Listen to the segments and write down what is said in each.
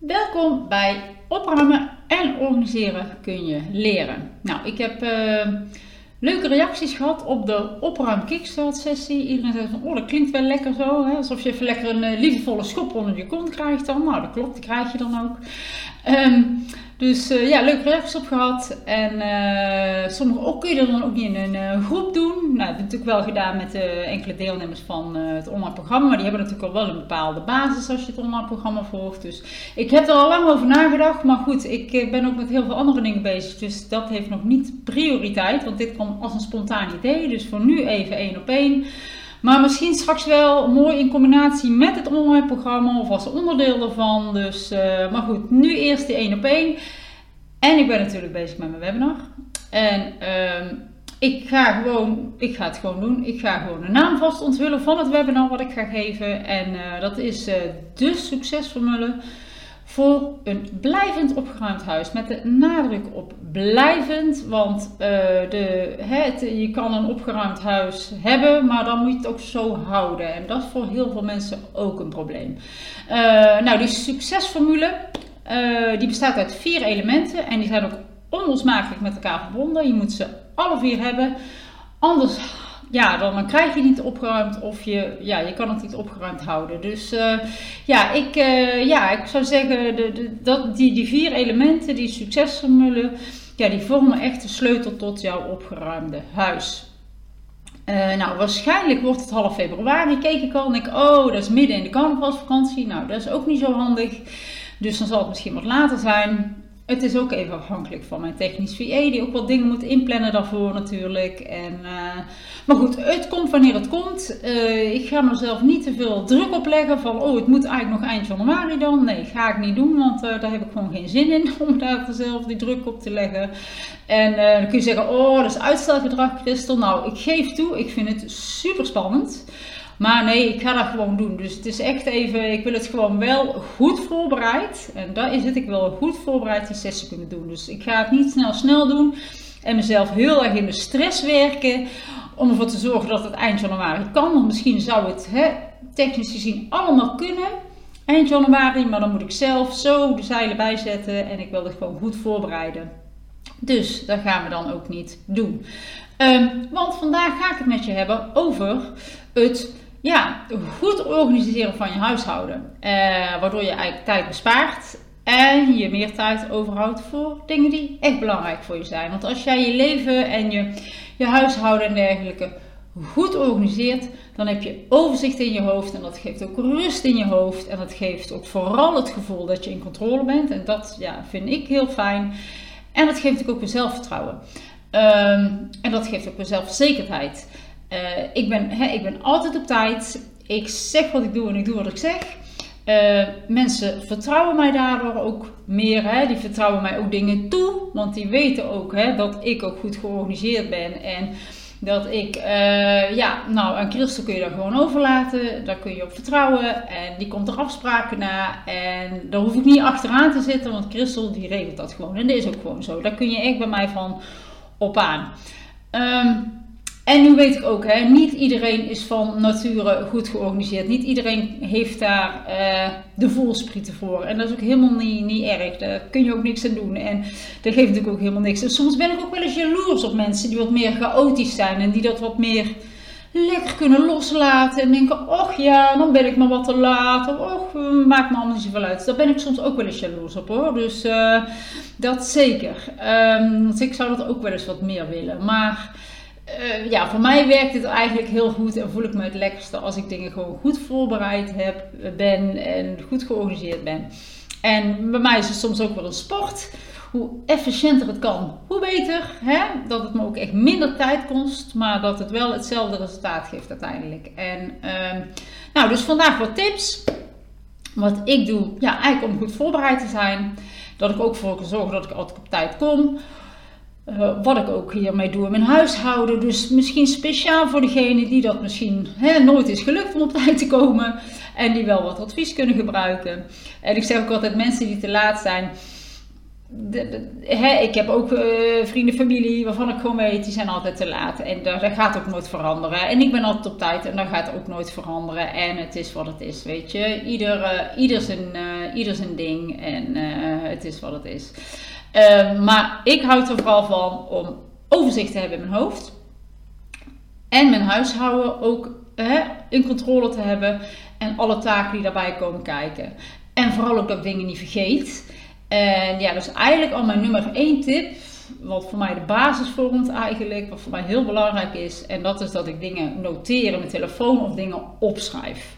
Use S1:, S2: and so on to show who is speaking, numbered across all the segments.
S1: Welkom bij Opruimen en Organiseren kun je leren. Nou, ik heb uh, leuke reacties gehad op de opruim kickstart sessie. Iedereen zei van, oh dat klinkt wel lekker zo. Hè? Alsof je even lekker een uh, liefdevolle schop onder je kont krijgt dan. Nou, dat klopt, die krijg je dan ook. Um, dus uh, ja, leuke reacties op gehad. En uh, sommige ook kun je dan ook niet in een uh, groep doen. Nou, dat heb ik natuurlijk wel gedaan met enkele deelnemers van het online programma. Maar die hebben natuurlijk al wel een bepaalde basis als je het online programma volgt. Dus ik heb er al lang over nagedacht. Maar goed, ik ben ook met heel veel andere dingen bezig. Dus dat heeft nog niet prioriteit. Want dit kwam als een spontaan idee. Dus voor nu even één op één. Maar misschien straks wel mooi in combinatie met het online programma of als onderdeel ervan. Dus, uh, maar goed, nu eerst die één op één. En ik ben natuurlijk bezig met mijn webinar. En uh, ik ga gewoon, ik ga het gewoon doen. Ik ga gewoon de naam vast onthullen van het webinar wat ik ga geven. En uh, dat is uh, de succesformule voor een blijvend opgeruimd huis. Met de nadruk op blijvend, want uh, de, je kan een opgeruimd huis hebben, maar dan moet je het ook zo houden. En dat is voor heel veel mensen ook een probleem. Uh, nou, die succesformule uh, die bestaat uit vier elementen en die zijn ook onlosmakelijk met elkaar verbonden. Je moet ze alle vier hebben, anders ja, dan, dan krijg je niet opgeruimd of je, ja, je kan het niet opgeruimd houden. Dus uh, ja, ik, uh, ja, ik zou zeggen, de, de, dat, die, die vier elementen, die succesformule, ja, die vormen echt de sleutel tot jouw opgeruimde huis. Uh, nou, waarschijnlijk wordt het half februari, keek ik al en ik, oh, dat is midden in de carnavalsvakantie. Nou, dat is ook niet zo handig. Dus dan zal het misschien wat later zijn. Het is ook even afhankelijk van mijn technisch VA, die ook wat dingen moet inplannen daarvoor natuurlijk. En, uh, maar goed, het komt wanneer het komt. Uh, ik ga mezelf niet te veel druk opleggen van, oh, het moet eigenlijk nog eind januari dan. Nee, ga ik niet doen, want uh, daar heb ik gewoon geen zin in om daar zelf die druk op te leggen. En dan kun je zeggen, oh, dat is uitstelgedrag, Christel. Nou, ik geef toe, ik vind het super spannend. Maar nee, ik ga dat gewoon doen. Dus het is echt even, ik wil het gewoon wel goed voorbereid. En daar is het, ik wil goed voorbereid die sessie kunnen doen. Dus ik ga het niet snel snel doen. En mezelf heel erg in de stress werken. Om ervoor te zorgen dat het eind januari kan. Want misschien zou het hè, technisch gezien allemaal kunnen. Eind januari. Maar dan moet ik zelf zo de zeilen bijzetten. En ik wil het gewoon goed voorbereiden. Dus dat gaan we dan ook niet doen. Um, want vandaag ga ik het met je hebben over het ja, goed organiseren van je huishouden. Uh, waardoor je eigenlijk tijd bespaart en je meer tijd overhoudt voor dingen die echt belangrijk voor je zijn. Want als jij je leven en je, je huishouden en dergelijke goed organiseert, dan heb je overzicht in je hoofd en dat geeft ook rust in je hoofd. En dat geeft ook vooral het gevoel dat je in controle bent. En dat ja, vind ik heel fijn. En dat geeft ook weer zelfvertrouwen. Um, en dat geeft ook weer zelfverzekerdheid. Uh, ik, ben, hè, ik ben altijd op tijd. Ik zeg wat ik doe en ik doe wat ik zeg. Uh, mensen vertrouwen mij daardoor ook meer. Hè? Die vertrouwen mij ook dingen toe. Want die weten ook hè, dat ik ook goed georganiseerd ben. En dat ik, uh, ja, nou, aan Christel kun je daar gewoon overlaten. Daar kun je op vertrouwen. En die komt er afspraken na. En daar hoef ik niet achteraan te zitten. Want Christel die regelt dat gewoon. En dat is ook gewoon zo. Daar kun je echt bij mij van op aan. Um, en nu weet ik ook, hè, niet iedereen is van nature goed georganiseerd. Niet iedereen heeft daar uh, de voelsprieten voor. En dat is ook helemaal niet, niet erg. Daar kun je ook niks aan doen. En dat geeft natuurlijk ook helemaal niks. En soms ben ik ook wel eens jaloers op mensen die wat meer chaotisch zijn. En die dat wat meer lekker kunnen loslaten. En denken, och ja, dan ben ik maar wat te laat. Of och, maakt me allemaal niet zoveel uit. Daar ben ik soms ook wel eens jaloers op hoor. Dus uh, dat zeker. Um, want ik zou dat ook wel eens wat meer willen. Maar... Uh, ja, voor mij werkt het eigenlijk heel goed en voel ik me het lekkerste als ik dingen gewoon goed voorbereid heb, ben en goed georganiseerd ben. En bij mij is het soms ook wel een sport. Hoe efficiënter het kan, hoe beter. Hè? Dat het me ook echt minder tijd kost, maar dat het wel hetzelfde resultaat geeft uiteindelijk. En uh, nou, dus vandaag wat tips. Wat ik doe, ja, eigenlijk om goed voorbereid te zijn. Dat ik ook voor kan zorgen dat ik altijd op tijd kom. Uh, wat ik ook hiermee doe in mijn huishouden. Dus misschien speciaal voor degene die dat misschien hè, nooit is gelukt om op tijd te komen. En die wel wat advies kunnen gebruiken. En ik zeg ook altijd mensen die te laat zijn. hè, ik heb ook uh, vrienden, familie waarvan ik gewoon weet, die zijn altijd te laat. En dat, gaat ook nooit veranderen. En ik ben altijd op tijd en dat gaat ook nooit veranderen. En het is wat het is, weet je. Ieder, uh, ieder, zijn, ieder zijn ding en het is wat het is. Ehm, maar ik houd er vooral van om overzicht te hebben in mijn hoofd. En mijn huishouden ook in controle te hebben. En alle taken die daarbij komen kijken. En vooral ook dat ik dingen niet vergeet. En ja, dus eigenlijk al mijn nummer één tip, wat voor mij de basis vormt eigenlijk, wat voor mij heel belangrijk is. En dat is dat ik dingen noteer in mijn telefoon of dingen opschrijf.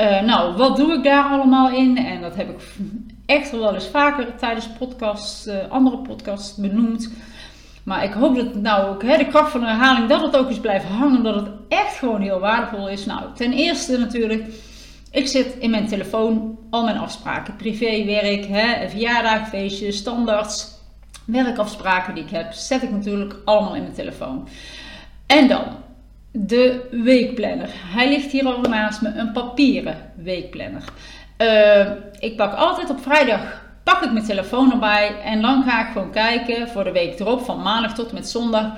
S1: Uh, nou, wat doe ik daar allemaal in? En dat heb ik echt wel eens vaker tijdens podcasts, uh, andere podcasts benoemd. Maar ik hoop dat nou ook hè, de kracht van de herhaling, dat het ook eens blijft hangen. Dat het echt gewoon heel waardevol is. Nou, ten eerste natuurlijk ik zit in mijn telefoon al mijn afspraken, privé, werk, hè, standaards, werkafspraken die ik heb, zet ik natuurlijk allemaal in mijn telefoon. En dan de weekplanner. Hij ligt hier al naast me, een papieren weekplanner. Uh, ik pak altijd op vrijdag pak ik mijn telefoon erbij en dan ga ik gewoon kijken voor de week erop, van maandag tot met zondag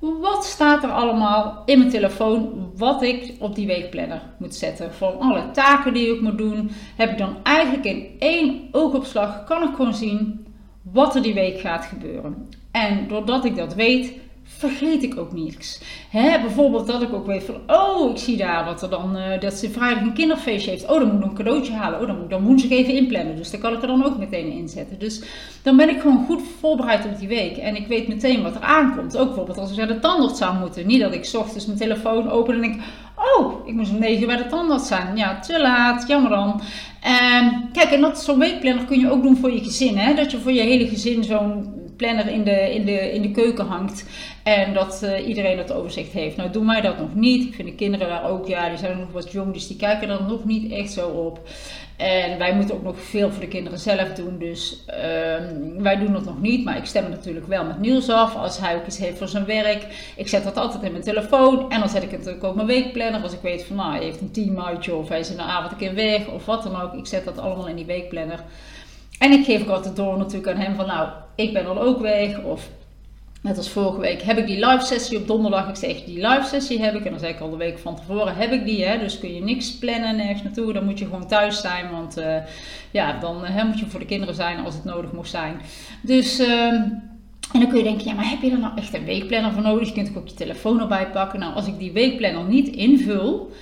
S1: wat staat er allemaal in mijn telefoon wat ik op die weekplanner moet zetten. Voor alle taken die ik moet doen, heb ik dan eigenlijk in één oogopslag kan ik gewoon zien wat er die week gaat gebeuren. En doordat ik dat weet, vergeet ik ook niets. Hè, bijvoorbeeld dat ik ook weet van, oh, ik zie daar wat er dan, uh, dat ze vrijdag een kinderfeestje heeft. Oh, dan moet ik een cadeautje halen. Oh, dan moet ik dan woensdag even inplannen. Dus dan kan ik er dan ook meteen inzetten. Dus dan ben ik gewoon goed voorbereid op die week. En ik weet meteen wat er aankomt. Ook bijvoorbeeld als ik naar de tandarts zou moeten. Niet dat ik ochtends mijn telefoon open en denk, oh, ik moest om 9 bij de tandarts zijn. Ja, te laat, jammer dan. En kijk, en dat zo'n weekplanner kun je ook doen voor je gezin. Hè? Dat je voor je hele gezin zo'n planner in de, in, de, in de keuken hangt. En dat uh, iedereen dat overzicht heeft. Nou, doen wij dat nog niet. Ik vind de kinderen daar ook, ja, die zijn nog wat jong, dus die kijken er nog niet echt zo op. En wij moeten ook nog veel voor de kinderen zelf doen. Dus uh, wij doen dat nog niet. Maar ik stem natuurlijk wel met Niels af. Als hij ook iets heeft voor zijn werk. Ik zet dat altijd in mijn telefoon. En dan zet ik het natuurlijk ook mijn weekplanner. Als ik weet van nou, hij heeft een teamuitje. Of hij is in de avond een keer weg. Of wat dan ook. Ik zet dat allemaal in die weekplanner. En ik geef ook altijd door natuurlijk aan hem van nou, ik ben dan ook weg. Of net als vorige week heb ik die live sessie op donderdag. Ik zeg die live sessie heb ik. En dan zeg ik al de week van tevoren heb ik die. Hè? Dus kun je niks plannen nergens naartoe. Dan moet je gewoon thuis zijn. Want uh, ja, dan hè, moet je voor de kinderen zijn als het nodig mocht zijn. Dus... Uh, en dan kun je denken, ja, maar heb je er nou echt een weekplanner voor nodig? Je kunt ook je telefoon erbij pakken. Nou, als ik die weekplanner niet invul,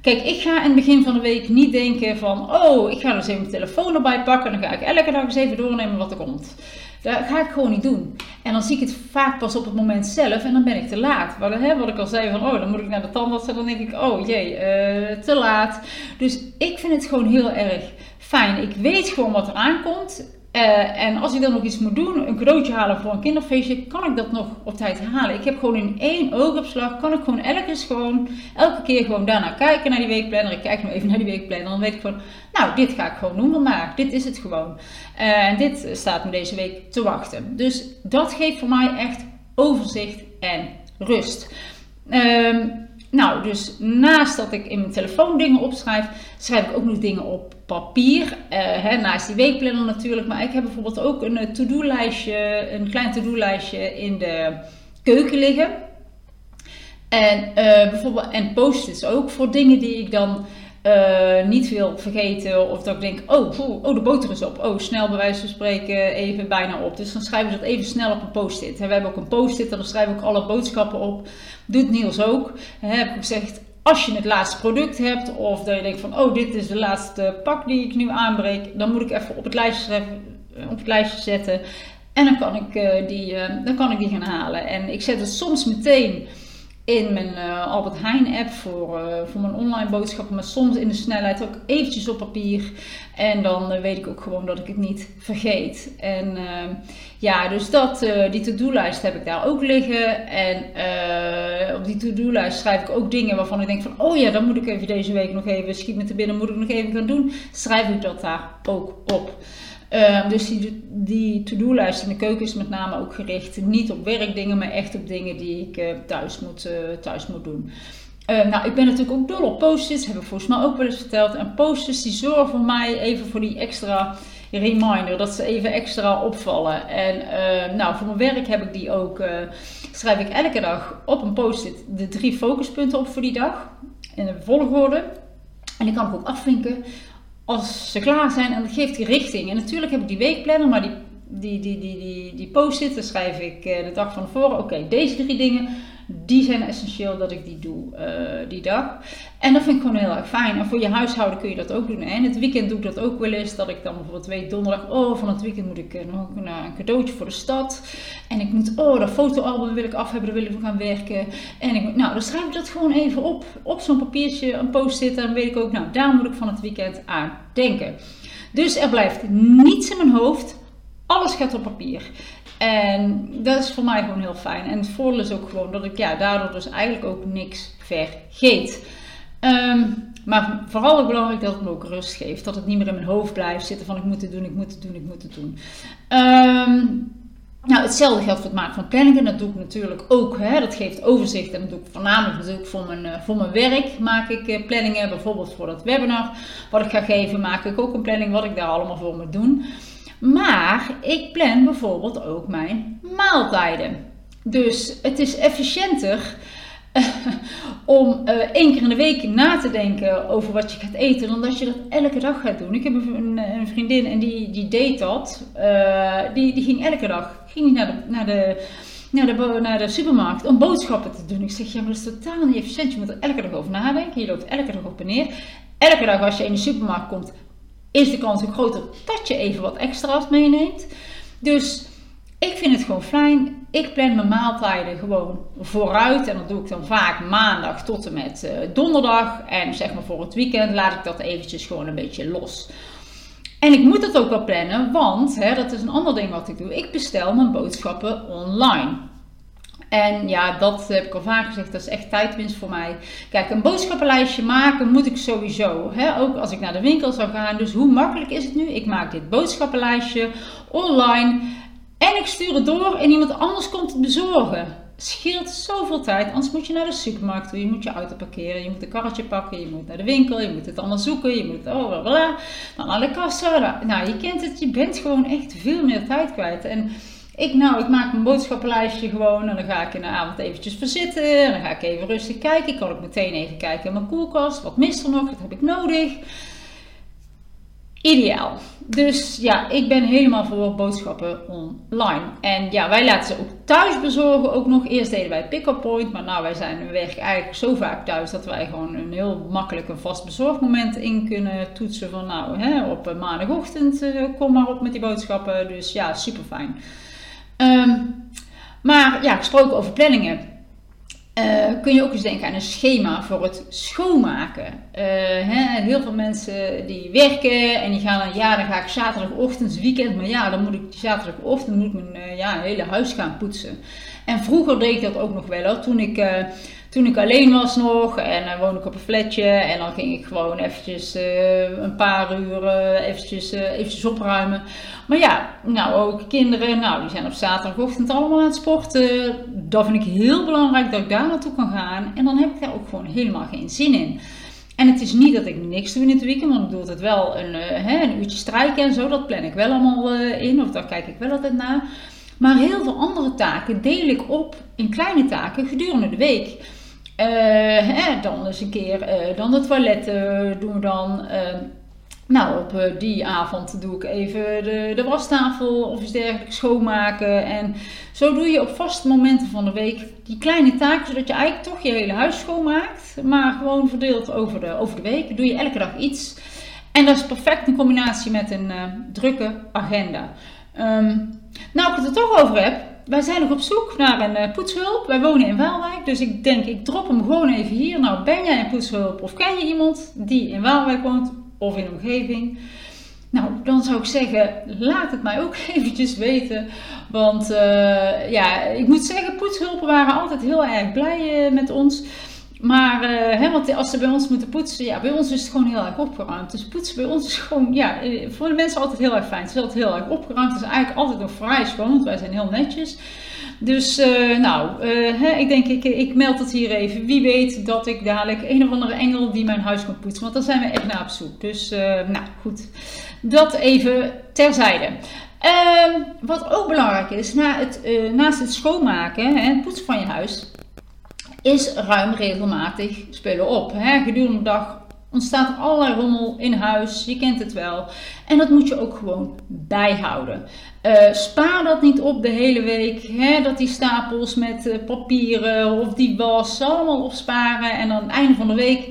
S1: Kijk, ik ga in het begin van de week niet denken van, oh, ik ga dus even mijn telefoon erbij pakken en dan ga ik elke dag eens even doornemen wat er komt. Dat ga ik gewoon niet doen. En dan zie ik het vaak pas op het moment zelf en dan ben ik te laat. Wat, hè, wat ik al zei van, oh, dan moet ik naar de tandarts en dan denk ik, oh jee, uh, te laat. Dus ik vind het gewoon heel erg fijn. Ik weet gewoon wat er aankomt. Uh, en als ik dan nog iets moet doen, een cadeautje halen voor een kinderfeestje, kan ik dat nog op tijd halen. Ik heb gewoon in één oogopslag, kan ik gewoon elke, gewoon, elke keer gewoon daarna kijken naar die weekplanner. Ik kijk nu even naar die weekplanner, dan weet ik gewoon, nou, dit ga ik gewoon doen vandaag. Dit is het gewoon. Uh, en dit staat me deze week te wachten. Dus dat geeft voor mij echt overzicht en rust. Uh, nou, dus naast dat ik in mijn telefoon dingen opschrijf, schrijf ik ook nog dingen op papier. Uh, hè, naast die weekplanner natuurlijk. Maar ik heb bijvoorbeeld ook een eh, to-do-lijstje, een klein to-do-lijstje in de keuken liggen. En uh, bijvoorbeeld, en post-its ook voor dingen die ik dan niet wil vergeten. Of dat ik denk, oh, oh, de boter is op. Oh, snel bij wijze van spreken even bijna op. Dus dan schrijven we dat even snel op een post-it. We hebben ook een post-it, dan schrijven we ook alle boodschappen op. Doet Niels ook. Heb ik gezegd, als je het laatste product hebt of dat je denkt van oh dit is de laatste pak die ik nu aanbreek, dan moet ik even op het lijstje, op het lijstje zetten en dan kan, ik, uh, die, uh, dan kan ik die gaan halen. En ik zet het soms meteen in mijn uh, Albert Heijn app voor, uh, voor mijn online boodschappen, maar soms in de snelheid ook eventjes op papier. En dan uh, weet ik ook gewoon dat ik het niet vergeet. En ja, dus dat, die to-do-lijst heb ik daar ook liggen. En op die to-do-lijst schrijf ik ook dingen waarvan ik denk van, oh ja, dan moet ik even deze week nog even, schiet me te binnen, moet ik nog even gaan doen. Schrijf ik dat daar ook op. Uh, dus die, die to-do-lijst in de keuken is met name ook gericht niet op werkdingen, maar echt op dingen die ik uh, thuis, moet, uh, thuis moet doen. Ehm, nou, ik ben natuurlijk ook dol op post-its, heb ik volgens mij ook wel eens verteld. En post-its die zorgen voor mij even voor die extra reminder dat ze even extra opvallen. En uh, nou, voor mijn werk heb ik die ook, uh, schrijf ik elke dag op een post-it de drie focuspunten op voor die dag. In de volgorde. En die kan ik ook afvinken als ze klaar zijn en dat geeft die richting. En natuurlijk heb ik die weekplanner, maar die, die, die, die, die, die post-it, schrijf ik de dag van tevoren, oké, deze drie dingen die zijn essentieel dat ik die doe uh, die dag. En dat vind ik gewoon heel erg fijn. En voor je huishouden kun je dat ook doen. En het weekend doe ik dat ook wel eens. Dat ik dan bijvoorbeeld weet donderdag, oh van het weekend moet ik uh, nog een, een, cadeautje voor de stad. En ik moet, oh dat fotoalbum wil ik af hebben, daar wil ik gaan werken. En ik, nou dan schrijf ik dat gewoon even op. Op zo'n papiertje, een post-it. En dan weet ik ook, nou daar moet ik van het weekend aan denken. Dus er blijft niets in mijn hoofd. Alles gaat op papier. En dat is voor mij gewoon heel fijn. En het voordeel is ook gewoon dat ik ja, daardoor dus eigenlijk ook niks vergeet. Um, maar vooral ook belangrijk dat het me ook rust geeft. Dat het niet meer in mijn hoofd blijft zitten van ik moet het doen, ik moet het doen, ik moet het doen. Um, nou, hetzelfde geldt voor het maken van planningen. Dat doe ik natuurlijk ook. Hè. Dat geeft overzicht. En dat doe ik voornamelijk natuurlijk voor mijn, uh, voor mijn werk. Maak ik uh, planningen. Bijvoorbeeld voor dat webinar wat ik ga geven, maak ik ook een planning wat ik daar allemaal voor moet doen. Maar ik plan bijvoorbeeld ook mijn maaltijden. Dus het is efficiënter om uh, één keer in de week na te denken over wat je gaat eten, dan dat je dat elke dag gaat doen. Ik heb een, een vriendin en die, die deed dat. Die, die ging elke dag ging naar, de, naar, de, naar, de, naar de supermarkt om boodschappen te doen. Ik zeg, ja, maar dat is totaal niet efficiënt. Je moet er elke dag over nadenken. Je loopt elke dag op en neer. Elke dag als je in de supermarkt komt, is de kans ook groter dat je even wat extra's meeneemt. Dus ik vind het gewoon fijn. Ik plan mijn maaltijden gewoon vooruit. En dat doe ik dan vaak maandag tot en met uh, donderdag. En zeg maar voor het weekend laat ik dat eventjes gewoon een beetje los. En ik moet het ook wel plannen, want hè, dat is een ander ding wat ik doe. Ik bestel mijn boodschappen online. En ja, dat heb ik al vaak gezegd, dat is echt tijdwinst voor mij. Kijk, een boodschappenlijstje maken moet ik sowieso. Hè? Ook als ik naar de winkel zou gaan. Dus hoe makkelijk is het nu? Ik maak dit boodschappenlijstje online. En ik stuur het door en iemand anders komt het bezorgen. Scheelt zoveel tijd. Anders moet je naar de supermarkt toe. Je moet je auto parkeren. Je moet een karretje pakken. Je moet naar de winkel. Je moet het allemaal zoeken. Je moet oh, bla, bla, dan naar de kassa. Nou, je kent het. Je bent gewoon echt veel meer tijd kwijt. En ik, nou, ik maak mijn boodschappenlijstje gewoon en dan ga ik in de avond eventjes verzitten. En dan ga ik even rustig kijken. Ik kan ook meteen even kijken in mijn koelkast. Wat mist er nog? Wat heb ik nodig? Ideaal. Dus ja, ik ben helemaal voor boodschappen online. En ja, wij laten ze ook thuis bezorgen. Ook nog. Eerst deden wij pick-up point. Maar nou, wij zijn we werken eigenlijk zo vaak thuis dat wij gewoon een heel makkelijk een vast bezorgmoment in kunnen toetsen. Van nou, hè, op maandagochtend uh, kom maar op met die boodschappen. Dus ja, super fijn. Um, maar ja, gesproken over planningen. Uh, kun je ook eens denken aan een schema voor het schoonmaken. Uh, hè, heel veel mensen die werken en die gaan dan, ja, dan ga ik zaterdagochtend, weekend, maar ja, dan moet ik zaterdagochtend moet mijn uh, ja, hele huis gaan poetsen. En vroeger deed ik dat ook nog wel, toen ik toen ik alleen was nog en dan woonde ik op een flatje en dan ging ik gewoon eventjes uh, een paar uur eventjes, uh, eventjes opruimen. Maar ja, nou ook kinderen, nou die zijn op zaterdagochtend allemaal aan het sporten. Dat vind ik heel belangrijk dat ik daar naartoe kan gaan en dan heb ik daar ook gewoon helemaal geen zin in. En het is niet dat ik niks doe in het weekend, want ik doe het wel een, hè, een uurtje strijken en zo. Dat plan ik wel allemaal in, of daar kijk ik wel altijd naar. Maar heel veel andere taken deel ik op in kleine taken gedurende de week. Uh, dan eens een keer, uh, dan de toiletten doen we dan. Nou, op die avond doe ik even de, de wastafel of iets dergelijks schoonmaken. En zo doe je op vaste momenten van de week die kleine taken, zodat je eigenlijk toch je hele huis schoonmaakt. Maar gewoon verdeeld over de, over de week. Doe je elke dag iets. En dat is perfect in combinatie met een drukke agenda. Um, nou, ik het er toch over heb, wij zijn nog op zoek naar een uh, poetshulp. Wij wonen in Waalwijk, dus ik denk ik drop hem gewoon even hier. Nou, ben jij een poetshulp of ken je iemand die in Waalwijk woont of in de omgeving? Nou, dan zou ik zeggen, laat het mij ook eventjes weten. Want uh, ja, ik moet zeggen, poetshulpen waren altijd heel erg blij uh, met ons. Maar, uh, hè, want als ze bij ons moeten poetsen, ja, bij ons is het gewoon heel erg opgeruimd. Dus poetsen bij ons is gewoon, ja, eh, voor de mensen altijd heel erg fijn. Het is altijd heel erg opgeruimd. Het is eigenlijk altijd nog vrij schoon, want wij zijn heel netjes. Dus uh, nou, hè, ik denk, ik, ik meld het hier even. Wie weet dat ik dadelijk een of andere engel die mijn huis kan poetsen. Want daar zijn we echt naar op zoek. Dus nou goed, dat even terzijde. Ehm, wat ook belangrijk is, na het, naast het schoonmaken en poetsen van je huis, is ruim regelmatig spullen op. Hè? Gedurende de dag ontstaat er allerlei rommel in huis, je kent het wel. En dat moet je ook gewoon bijhouden. Uh, spaar dat niet op de hele week, hè? dat die stapels met uh, papieren of die was allemaal opsparen. En aan het einde van de week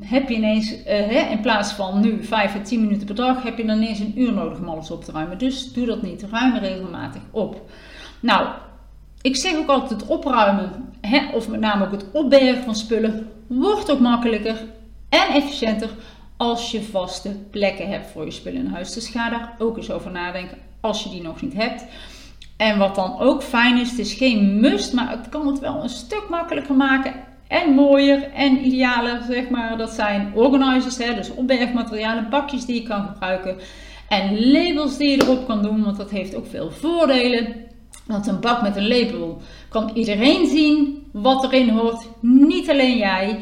S1: heb je ineens, uh, hè, in plaats van nu 5 à 10 minuten per dag, heb je dan ineens een uur nodig om alles op te ruimen. Dus doe dat niet, ruim regelmatig op. Nou, ik zeg ook altijd het opruimen, hè, of met name ook het opbergen van spullen, wordt ook makkelijker en efficiënter als je vaste plekken hebt voor je spullen in huis. Dus ga daar ook eens over nadenken als je die nog niet hebt. En wat dan ook fijn is, het is geen must, maar het kan het wel een stuk makkelijker maken en mooier en idealer, zeg maar. Dat zijn organizers, hè, dus opbergmaterialen, bakjes die je kan gebruiken en labels die je erop kan doen, want dat heeft ook veel voordelen. Want een bak met een label kan iedereen zien wat erin hoort, niet alleen jij.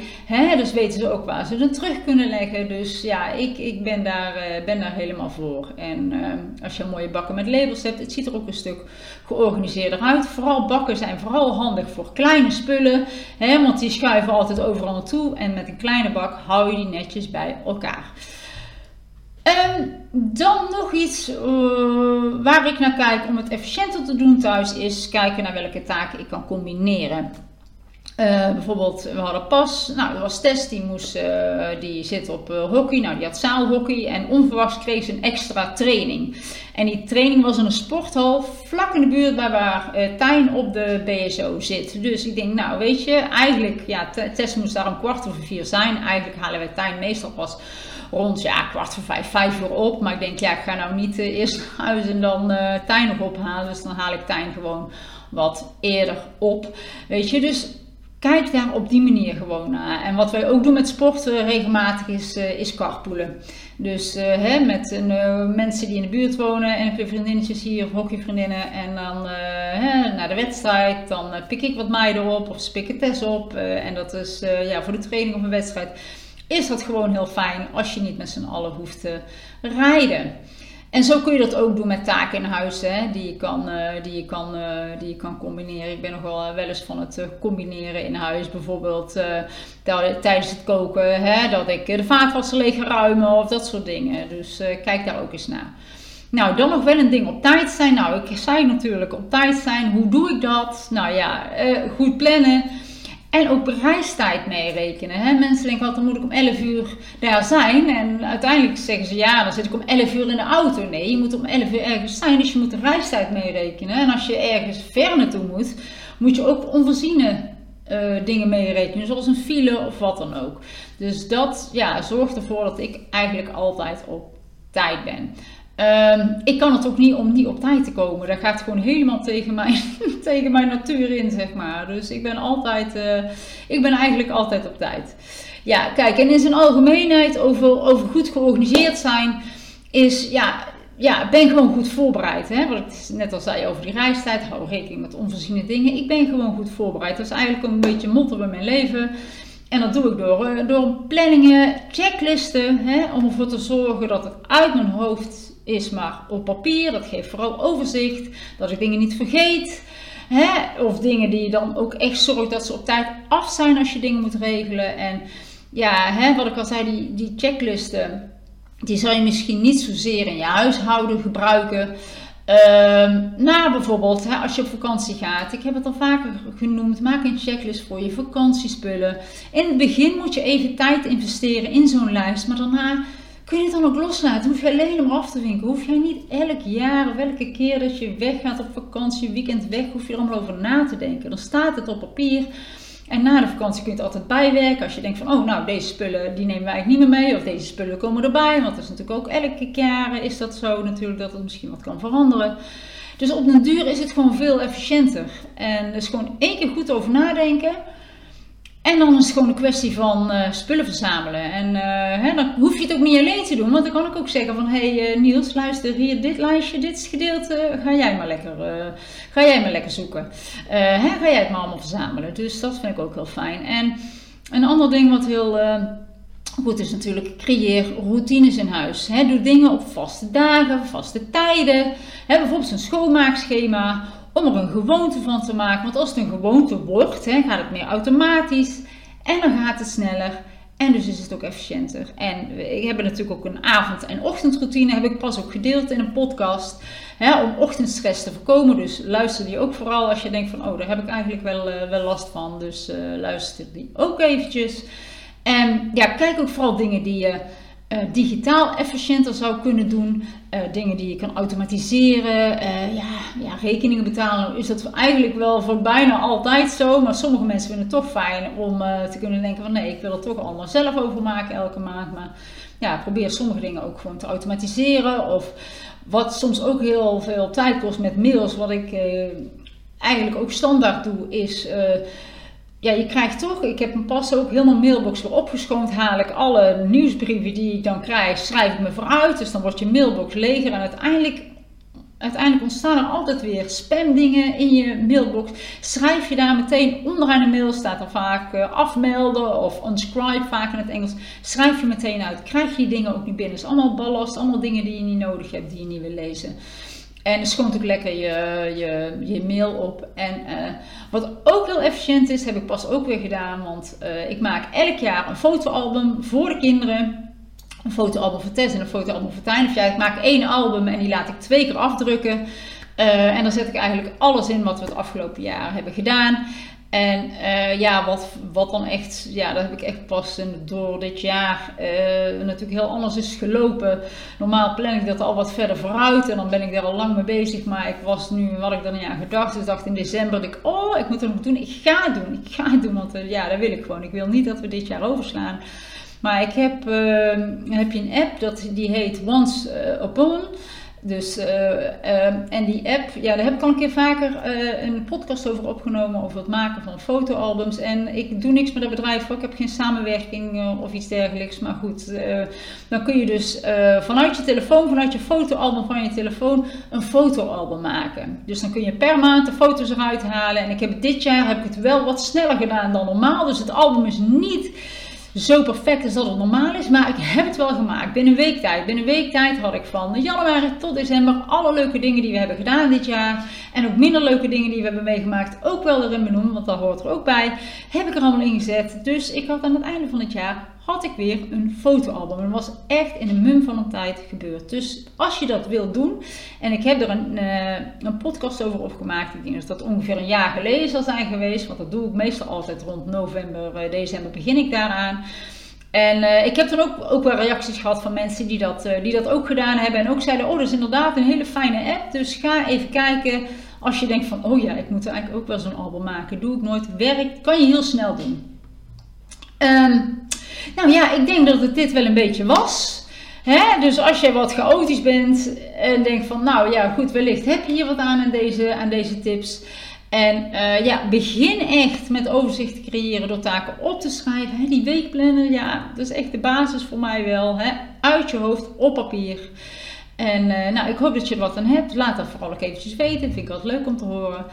S1: Dus weten ze ook waar ze het terug kunnen leggen. Dus ja, ik, ik ben, daar, uh, ben daar helemaal voor. En uh, als je mooie bakken met labels hebt, het ziet er ook een stuk georganiseerder uit. Vooral bakken zijn vooral handig voor kleine spullen, want die schuiven altijd overal naartoe. En met een kleine bak hou je die netjes bij elkaar. Dan nog iets uh, waar ik naar kijk om het efficiënter te doen thuis is kijken naar welke taken ik kan combineren. Uh, bijvoorbeeld, we hadden pas, nou, dat was Tess, die, moest, uh, die zit op hockey, nou, die had zaalhockey en onverwachts kreeg ze een extra training. En die training was in een sporthal vlak in de buurt bij waar Tijn op de BSO zit. Dus ik denk, nou, weet je, eigenlijk, ja, Tess moest daar een kwart over vier zijn. Eigenlijk halen wij Tijn meestal pas rond ja, kwart voor vijf, vijf uur op. Maar ik denk, ja, ik ga nou niet uh, eerst naar huis en dan uh, Tijn nog ophalen. Dus dan haal ik Tijn gewoon wat eerder op. Weet je, dus kijk daar op die manier gewoon naar. En wat wij ook doen met sport uh, regelmatig is, is carpoolen. Dus hè, met mensen die in de buurt wonen en ik vriendinnetjes hier, hockeyvriendinnen. En dan hè, naar de wedstrijd, dan pik ik wat meiden op of ze pikken Tess op. en dat is ja, voor de training of een wedstrijd is dat gewoon heel fijn als je niet met z'n allen hoeft te rijden. En zo kun je dat ook doen met taken in huis, hè, die, je kan, uh, die, je kan, uh, die je kan combineren. Ik ben nog wel, uh, wel eens van het combineren in huis. Bijvoorbeeld tijdens het koken, hè, dat ik de vaatwasser leeg ruimen of dat soort dingen. Dus kijk daar ook eens naar. Nou, dan nog wel een ding op tijd zijn. Nou, ik zei natuurlijk op tijd zijn. Hoe doe ik dat? Nou ja, goed plannen. En ook reistijd meerekenen. Hè? Mensen denken altijd, dan moet ik om 11 uur daar zijn. En uiteindelijk zeggen ze, ja, dan zit ik om 11 uur in de auto. Nee, je moet om 11 uur ergens zijn, dus je moet de reistijd meerekenen. En als je ergens ver naartoe moet, moet je ook onvoorziene uh, dingen meerekenen. Zoals een file of wat dan ook. Dus dat ja, zorgt ervoor dat ik eigenlijk altijd op tijd ben. Um, ik kan het ook niet om niet op tijd te komen. Dat gaat gewoon helemaal tegen mijn, tegen mijn natuur in, zeg maar. Dus ik ben altijd, uh, ik ben eigenlijk altijd op tijd. Ja, kijk, en in zijn algemeenheid over, over goed georganiseerd zijn, is ja, ja, ben gewoon goed voorbereid. Hè? Wat ik net al zei over die reistijd, hou rekening met onvoorziene dingen. Ik ben gewoon goed voorbereid. Dat is eigenlijk een beetje motto in mijn leven. En dat doe ik door, eh, door planningen, checklisten, hè, om ervoor te zorgen dat het uit mijn hoofd is maar op papier. Dat geeft vooral overzicht, dat ik dingen niet vergeet. Hè? Of dingen die je dan ook echt zorgt dat ze op tijd af zijn als je dingen moet regelen. En ja, hè, wat ik al zei, die, die checklisten, die zou je misschien niet zozeer in je huishouden gebruiken. Um, na bijvoorbeeld, hè, als je op vakantie gaat, ik heb het al vaker genoemd, maak een checklist voor je vakantiespullen. In het begin moet je even tijd investeren in zo'n lijst, maar daarna kun je het dan ook loslaten. Hoef je alleen maar af te vinken. Hoef jij niet elk jaar of elke keer dat je weggaat op vakantie, weekend weg, hoef je er allemaal over na te denken. Dan staat het op papier. En na de vakantie kun je het altijd bijwerken. Als je denkt van, oh nou, deze spullen die nemen wij eigenlijk niet meer mee. Of deze spullen komen erbij. Want dat is natuurlijk ook elke keer is dat zo natuurlijk dat het misschien wat kan veranderen. Dus op den duur is het gewoon veel efficiënter. En dus gewoon één keer goed over nadenken. En dan is het gewoon een kwestie van uh, spullen verzamelen. En uh, hè, dan hoef je het ook niet alleen te doen. Want dan kan ik ook zeggen van... Hé hey, uh, Niels, luister hier dit lijstje, dit gedeelte. Ga jij maar lekker, ga jij maar lekker zoeken. hè, ga jij het maar allemaal verzamelen. Dus dat vind ik ook heel fijn. En een ander ding wat heel goed is natuurlijk... Creëer routines in huis. Doe dingen op vaste dagen, vaste tijden. Bijvoorbeeld een schoonmaakschema om er een gewoonte van te maken. Want als het een gewoonte wordt, hè, gaat het meer automatisch en dan gaat het sneller. En dus is het ook efficiënter. En ik heb natuurlijk ook een avond- en ochtendroutine, heb ik pas ook gedeeld in een podcast. Hè, om ochtendstress te voorkomen. Dus luister die ook vooral als je denkt van, oh, daar heb ik eigenlijk wel, uh, wel last van. Dus uh, luister die ook eventjes. En ja, kijk ook vooral dingen die je digitaal efficiënter zou kunnen doen. Uh, dingen die je kan automatiseren. Uh, ja, ja, rekeningen betalen is dat eigenlijk wel voor bijna altijd zo. Maar sommige mensen vinden het toch fijn om te kunnen denken van nee, ik wil er toch allemaal zelf over maken elke maand. Maar ja, probeer sommige dingen ook gewoon te automatiseren. Of wat soms ook heel veel tijd kost met mails, wat ik eigenlijk ook standaard doe, is ja, je krijgt toch, ik heb me pas ook helemaal mailbox weer opgeschoond, haal ik alle nieuwsbrieven die ik dan krijg, schrijf ik me vooruit. Dus dan wordt je mailbox leger en uiteindelijk, uiteindelijk ontstaan er altijd weer spamdingen in je mailbox. Schrijf je daar meteen onderaan de mail, staat er vaak uh, afmelden of unscribe vaak in het Engels. Schrijf je meteen uit, krijg je die dingen ook niet binnen. Is allemaal ballast, allemaal dingen die je niet nodig hebt, die je niet wil lezen. En schoont ook lekker je, je, je mail op. En uh, wat ook heel efficiënt is, heb ik pas ook weer gedaan. Want uh, ik maak elk jaar een fotoalbum voor de kinderen. Een fotoalbum voor Tess en een fotoalbum voor Tijn. Of ja, ik maak één album en die laat ik twee keer afdrukken. Uh, en dan zet ik eigenlijk alles in wat we het afgelopen jaar hebben gedaan. En uh, ja, wat, wat dan echt, ja, dat heb ik echt pas door dit jaar uh, natuurlijk heel anders is gelopen. Normaal plan ik dat al wat verder vooruit en dan ben ik daar al lang mee bezig. Maar ik was nu, wat ik niet aan gedacht. Dus dacht in december, dat ik, oh, ik moet het nog doen. Ik ga het doen, ik ga het doen, want ja, dat wil ik gewoon. Ik wil niet dat we dit jaar overslaan. Maar ik heb, heb je een app, dat, die heet Once Upon. Dus, uh, en die app, ja, daar heb ik al een keer vaker uh, een podcast over opgenomen, over het maken van fotoalbums. En ik doe niks met dat bedrijf, ik heb geen samenwerking of iets dergelijks. Maar goed, dan kun je dus vanuit je telefoon, vanuit je fotoalbum van je telefoon, een fotoalbum maken. Dus dan kun je per maand de foto's eruit halen. En ik heb dit jaar heb ik het wel wat sneller gedaan dan normaal. Dus het album is niet zo perfect is dat het normaal is. Maar ik heb het wel gemaakt. Binnen een week tijd. Binnen een week tijd had ik van januari tot december alle leuke dingen die we hebben gedaan dit jaar. En ook minder leuke dingen die we hebben meegemaakt. Ook wel erin benoemen, want dat hoort er ook bij. Heb ik er allemaal in gezet. Dus ik had aan het einde van het jaar had ik weer een fotoalbum. En dat was echt in een mum van een tijd gebeurd. Dus als je dat wilt doen, en ik heb er een, uh, een podcast over opgemaakt. Ik denk dat dat ongeveer een jaar geleden zal zijn geweest. Want dat doe ik meestal altijd rond november, uh, december begin ik daaraan. En uh, ik heb er ook, ook wel reacties gehad van mensen die dat, die dat ook gedaan hebben. En ook zeiden, oh dat is inderdaad een hele fijne app. Dus ga even kijken. Als je denkt van, oh ja, ik moet eigenlijk ook wel zo'n album maken. Doe ik nooit. Werkt, kan je heel snel doen. Um, nou ja, ik denk dat het dit wel een beetje was. Dus als je wat chaotisch bent en denkt van, nou ja, goed, wellicht heb je hier wat aan aan deze, aan deze tips. En uh, ja, begin echt met overzicht te creëren door taken op te schrijven. Hè? Die weekplanner, ja, dat is echt de basis voor mij wel. Uit je hoofd, op papier. En uh, nou, ik hoop dat je er wat aan hebt. Laat dat vooral ook eventjes weten. Vind ik altijd leuk om te horen.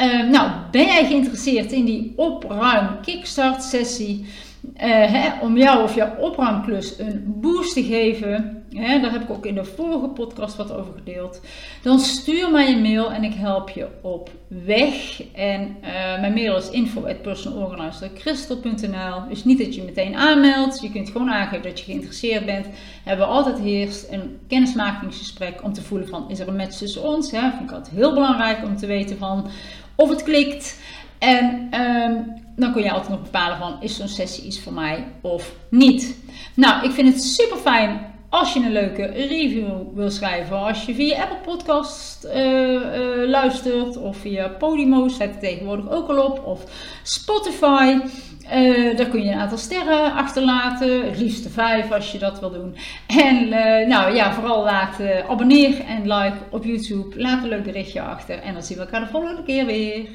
S1: Uh, nou, ben jij geïnteresseerd in die opruim kickstart sessie? Hè, om jou of jouw opruimklus een boost te geven, daar heb ik ook in de vorige podcast wat over gedeeld, dan stuur mij een mail en ik help je op weg. En uh, mijn mail is info.personalorganizer.christel.nl Dus niet dat je meteen aanmeldt, je kunt gewoon aangeven dat je geïnteresseerd bent. Hebben we altijd eerst een kennismakingsgesprek om te voelen van, is er een match tussen ons? Hè? Vind ik altijd heel belangrijk om te weten van of het klikt. En um, dan kun je altijd nog bepalen van is zo'n sessie iets voor mij of niet. Nou, ik vind het super fijn als je een leuke review wil schrijven. Als je via Apple Podcast uh, uh, luistert of via Podimo, staat het tegenwoordig ook al op. Of Spotify. Uh, daar kun je een aantal sterren achterlaten. Het liefst vijf als je dat wil doen. En nou ja, vooral laat abonneer en like op YouTube. Laat een leuk berichtje achter. En dan zien we elkaar de volgende keer weer.